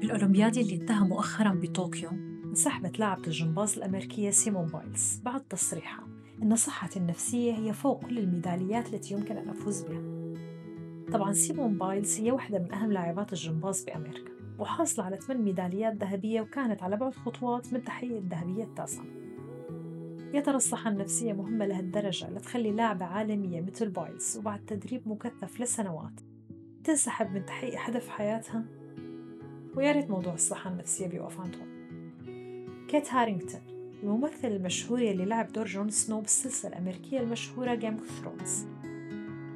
بالأولمبياد اللي انتهى مؤخرا بطوكيو انسحبت لاعبة الجمباز الأمريكية سيمون بايلز بعد تصريحها أن صحتي النفسية هي فوق كل الميداليات التي يمكن أن أفوز بها. طبعا سيمون بايلز هي واحدة من أهم لاعبات الجمباز بأمريكا وحاصلة على 8 ميداليات ذهبية وكانت على بعد خطوات من تحقيق الذهبية التاسعة. يا ترى الصحة النفسية مهمة لهالدرجة لتخلي لاعبة عالمية مثل بايلز وبعد تدريب مكثف لسنوات تنسحب من تحقيق هدف حياتها؟ ويا ريت موضوع الصحة النفسية بيوقف عند هون كيت هارينغتون الممثل المشهور اللي لعب دور جون سنو بالسلسلة الأمريكية المشهورة Game of Thrones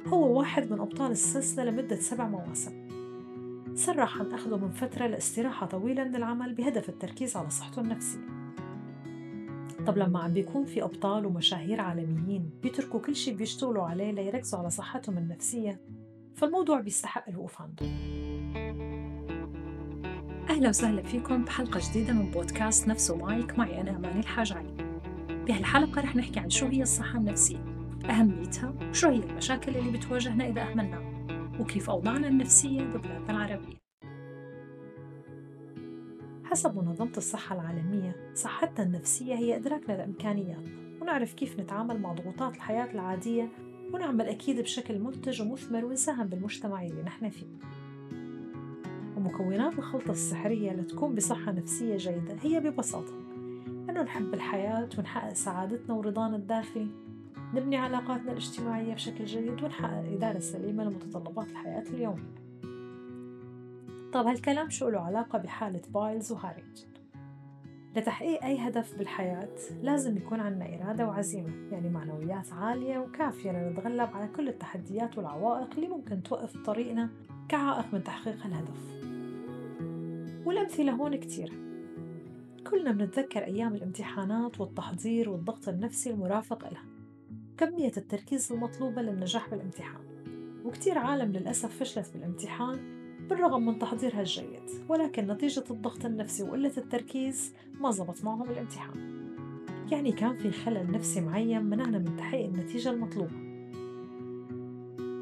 هو واحد من أبطال السلسلة لمدة سبع مواسم. صرح عن أخذه من فترة لاستراحة طويلة من العمل بهدف التركيز على صحته النفسية. طب لما عم بيكون في أبطال ومشاهير عالميين بيتركوا كل شي بيشتغلوا عليه ليركزوا على صحتهم النفسية فالموضوع بيستحق الوقوف عنده. أهلا وسهلا فيكم بحلقة جديدة من بودكاست نفسه مايك. معي أنا أماني الحاج علي بهالحلقة رح نحكي عن شو هي الصحة النفسية أهميتها وشو هي المشاكل اللي بتواجهنا إذا أهملناها وكيف أوضاعنا النفسية ببلادنا العربية. حسب منظمة الصحة العالمية صحتنا النفسية هي إدراكنا لإمكانياتنا ونعرف كيف نتعامل مع ضغوطات الحياة العادية ونعمل أكيد بشكل منتج ومثمر ونساهم بالمجتمع اللي نحن فيه. ومكونات الخلطة السحرية لتكون بصحة نفسية جيدة هي ببساطة أنه نحب الحياة ونحقق سعادتنا ورضانا الداخلي؟ نبني علاقاتنا الاجتماعية بشكل جيد ونحقق إدارة سليمة لمتطلبات الحياة اليومية طب هالكلام شو له علاقة بحالة بايلز وهارينجتون لتحقيق أي هدف بالحياة لازم يكون عنا إرادة وعزيمة يعني معنويات عالية وكافية لنتغلب على كل التحديات والعوائق اللي ممكن توقف طريقنا كعائق من تحقيق الهدف والأمثلة هون كتير. كلنا بنتذكر أيام الامتحانات والتحضير والضغط النفسي المرافق لها. كمية التركيز المطلوبة للنجاح بالامتحان. وكتير عالم للأسف فشلت بالامتحان بالرغم من تحضيرها الجيد. ولكن نتيجة الضغط النفسي وقلة التركيز ما زبط معهم الامتحان. يعني كان في خلل نفسي معين منعنا من تحقيق النتيجة المطلوبة.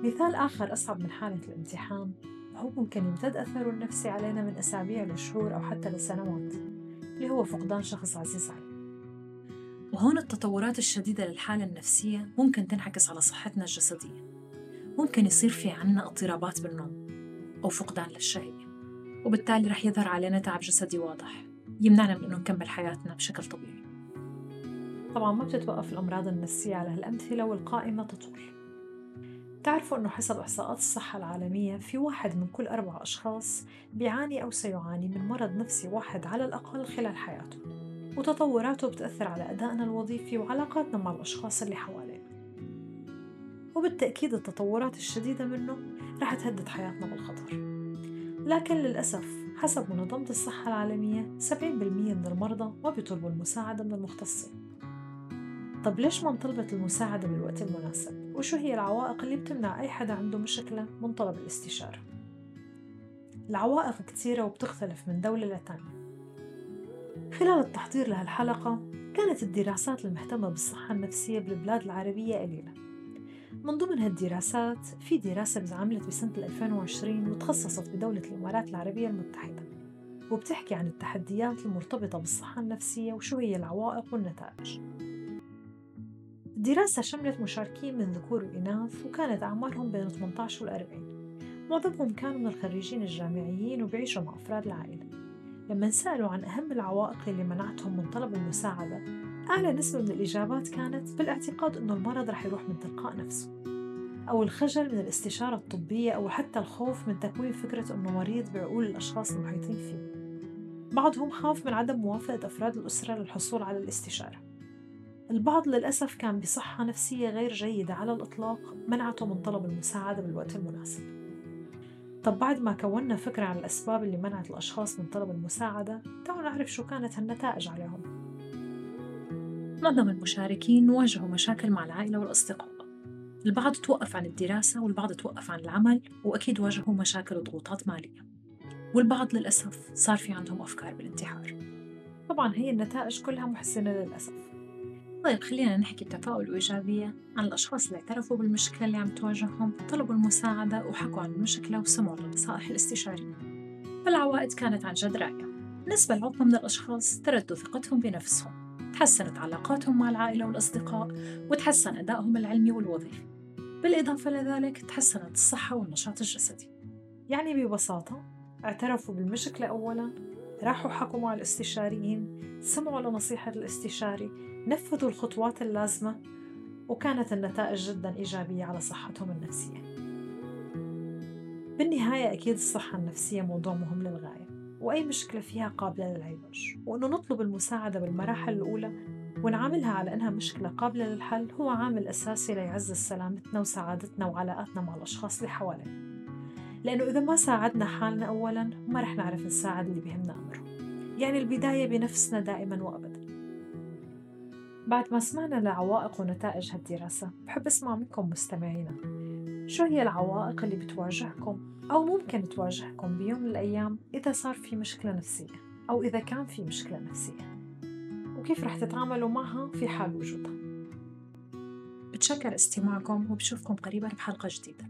مثال آخر أصعب من حالة الامتحان هو ممكن يمتد أثره النفسي علينا من أسابيع لشهور أو حتى لسنوات اللي هو فقدان شخص عزيز علينا وهون التطورات الشديدة للحالة النفسية ممكن تنعكس على صحتنا الجسدية. ممكن يصير في عنا اضطرابات بالنوم أو فقدان للشهية وبالتالي رح يظهر علينا تعب جسدي واضح يمنعنا من أنه نكمل حياتنا بشكل طبيعي. طبعا ما بتتوقف الأمراض النفسية على هالأمثلة والقائمة تطول. تعرفوا أنه حسب إحصاءات الصحة العالمية في واحد من كل أربع أشخاص بيعاني أو سيعاني من مرض نفسي واحد على الأقل خلال حياته وتطوراته بتأثر على أدائنا الوظيفي وعلاقاتنا مع الأشخاص اللي حوالينا. وبالتأكيد التطورات الشديدة منه رح تهدد حياتنا بالخطر. لكن للأسف حسب منظمة الصحة العالمية 70% من المرضى ما بيطلبوا المساعدة من المختصين. طب ليش ما انطلبت المساعدة بالوقت المناسب؟ وشو هي العوائق اللي بتمنع أي حدا عنده مشكلة من طلب الاستشارة؟ العوائق كثيرة وبتختلف من دولة لتانية خلال التحضير لهالحلقة كانت الدراسات المهتمة بالصحة النفسية بالبلاد العربية قليلة من ضمن هالدراسات في دراسة عملت بسنة 2020 وتخصصت بدولة الإمارات العربية المتحدة وبتحكي عن التحديات المرتبطة بالصحة النفسية وشو هي العوائق والنتائج الدراسة شملت مشاركين من ذكور وإناث وكانت أعمارهم بين 18 وال 40 معظمهم كانوا من الخريجين الجامعيين وبيعيشوا مع أفراد العائلة. لما سألوا عن أهم العوائق اللي منعتهم من طلب المساعدة أعلى نسبة من الإجابات كانت بالاعتقاد أنه المرض رح يروح من تلقاء نفسه أو الخجل من الاستشارة الطبية أو حتى الخوف من تكوين فكرة أنه مريض بعقول الأشخاص المحيطين فيه. بعضهم خاف من عدم موافقة أفراد الأسرة للحصول على الاستشارة. البعض للأسف كان بصحة نفسية غير جيدة على الإطلاق منعته من طلب المساعدة بالوقت المناسب. طب بعد ما كونا فكرة عن الأسباب اللي منعت الأشخاص من طلب المساعدة تعالوا نعرف شو كانت هالنتائج عليهم. معظم المشاركين واجهوا مشاكل مع العائلة والأصدقاء. البعض توقف عن الدراسة والبعض توقف عن العمل وأكيد واجهوا مشاكل وضغوطات مالية. والبعض للأسف صار في عندهم أفكار بالانتحار. طبعا هي النتائج كلها محزنة للأسف. طيب خلينا نحكي بتفاؤل وإيجابية عن الأشخاص اللي اعترفوا بالمشكلة اللي عم تواجههم طلبوا المساعدة وحكوا عن المشكلة وسمعوا للنصائح الاستشارية. فالعوائد كانت عن جد رائعة بالنسبة لعظمة من الأشخاص تردوا ثقتهم بنفسهم. تحسنت علاقاتهم مع العائلة والأصدقاء وتحسن أدائهم العلمي والوظيفي. بالإضافة لذلك تحسنت الصحة والنشاط الجسدي. يعني ببساطة اعترفوا بالمشكلة أولاً راحوا حكوا مع الاستشاريين سمعوا لنصيحة الاستشاري نفذوا الخطوات اللازمة وكانت النتائج جدا إيجابية على صحتهم النفسية. بالنهاية أكيد الصحة النفسية موضوع مهم للغاية وأي مشكلة فيها قابلة للعلاج. وأنه نطلب المساعدة بالمراحل الأولى ونعاملها على أنها مشكلة قابلة للحل هو عامل أساسي ليعزز سلامتنا وسعادتنا وعلاقاتنا مع الأشخاص اللي حوالينا. لأنه إذا ما ساعدنا حالنا أولا ما رح نعرف نساعد اللي بيهمنا أمره يعني البداية بنفسنا دائما وأبدا. بعد ما سمعنا لعوائق ونتائج هالدراسة بحب أسمع منكم مستمعينا. شو هي العوائق اللي بتواجهكم أو ممكن تواجهكم بيوم من الأيام إذا صار في مشكلة نفسية أو إذا كان في مشكلة نفسية؟ وكيف رح تتعاملوا معها في حال وجودها؟ بتشكر استماعكم وبشوفكم قريبا بحلقة جديدة.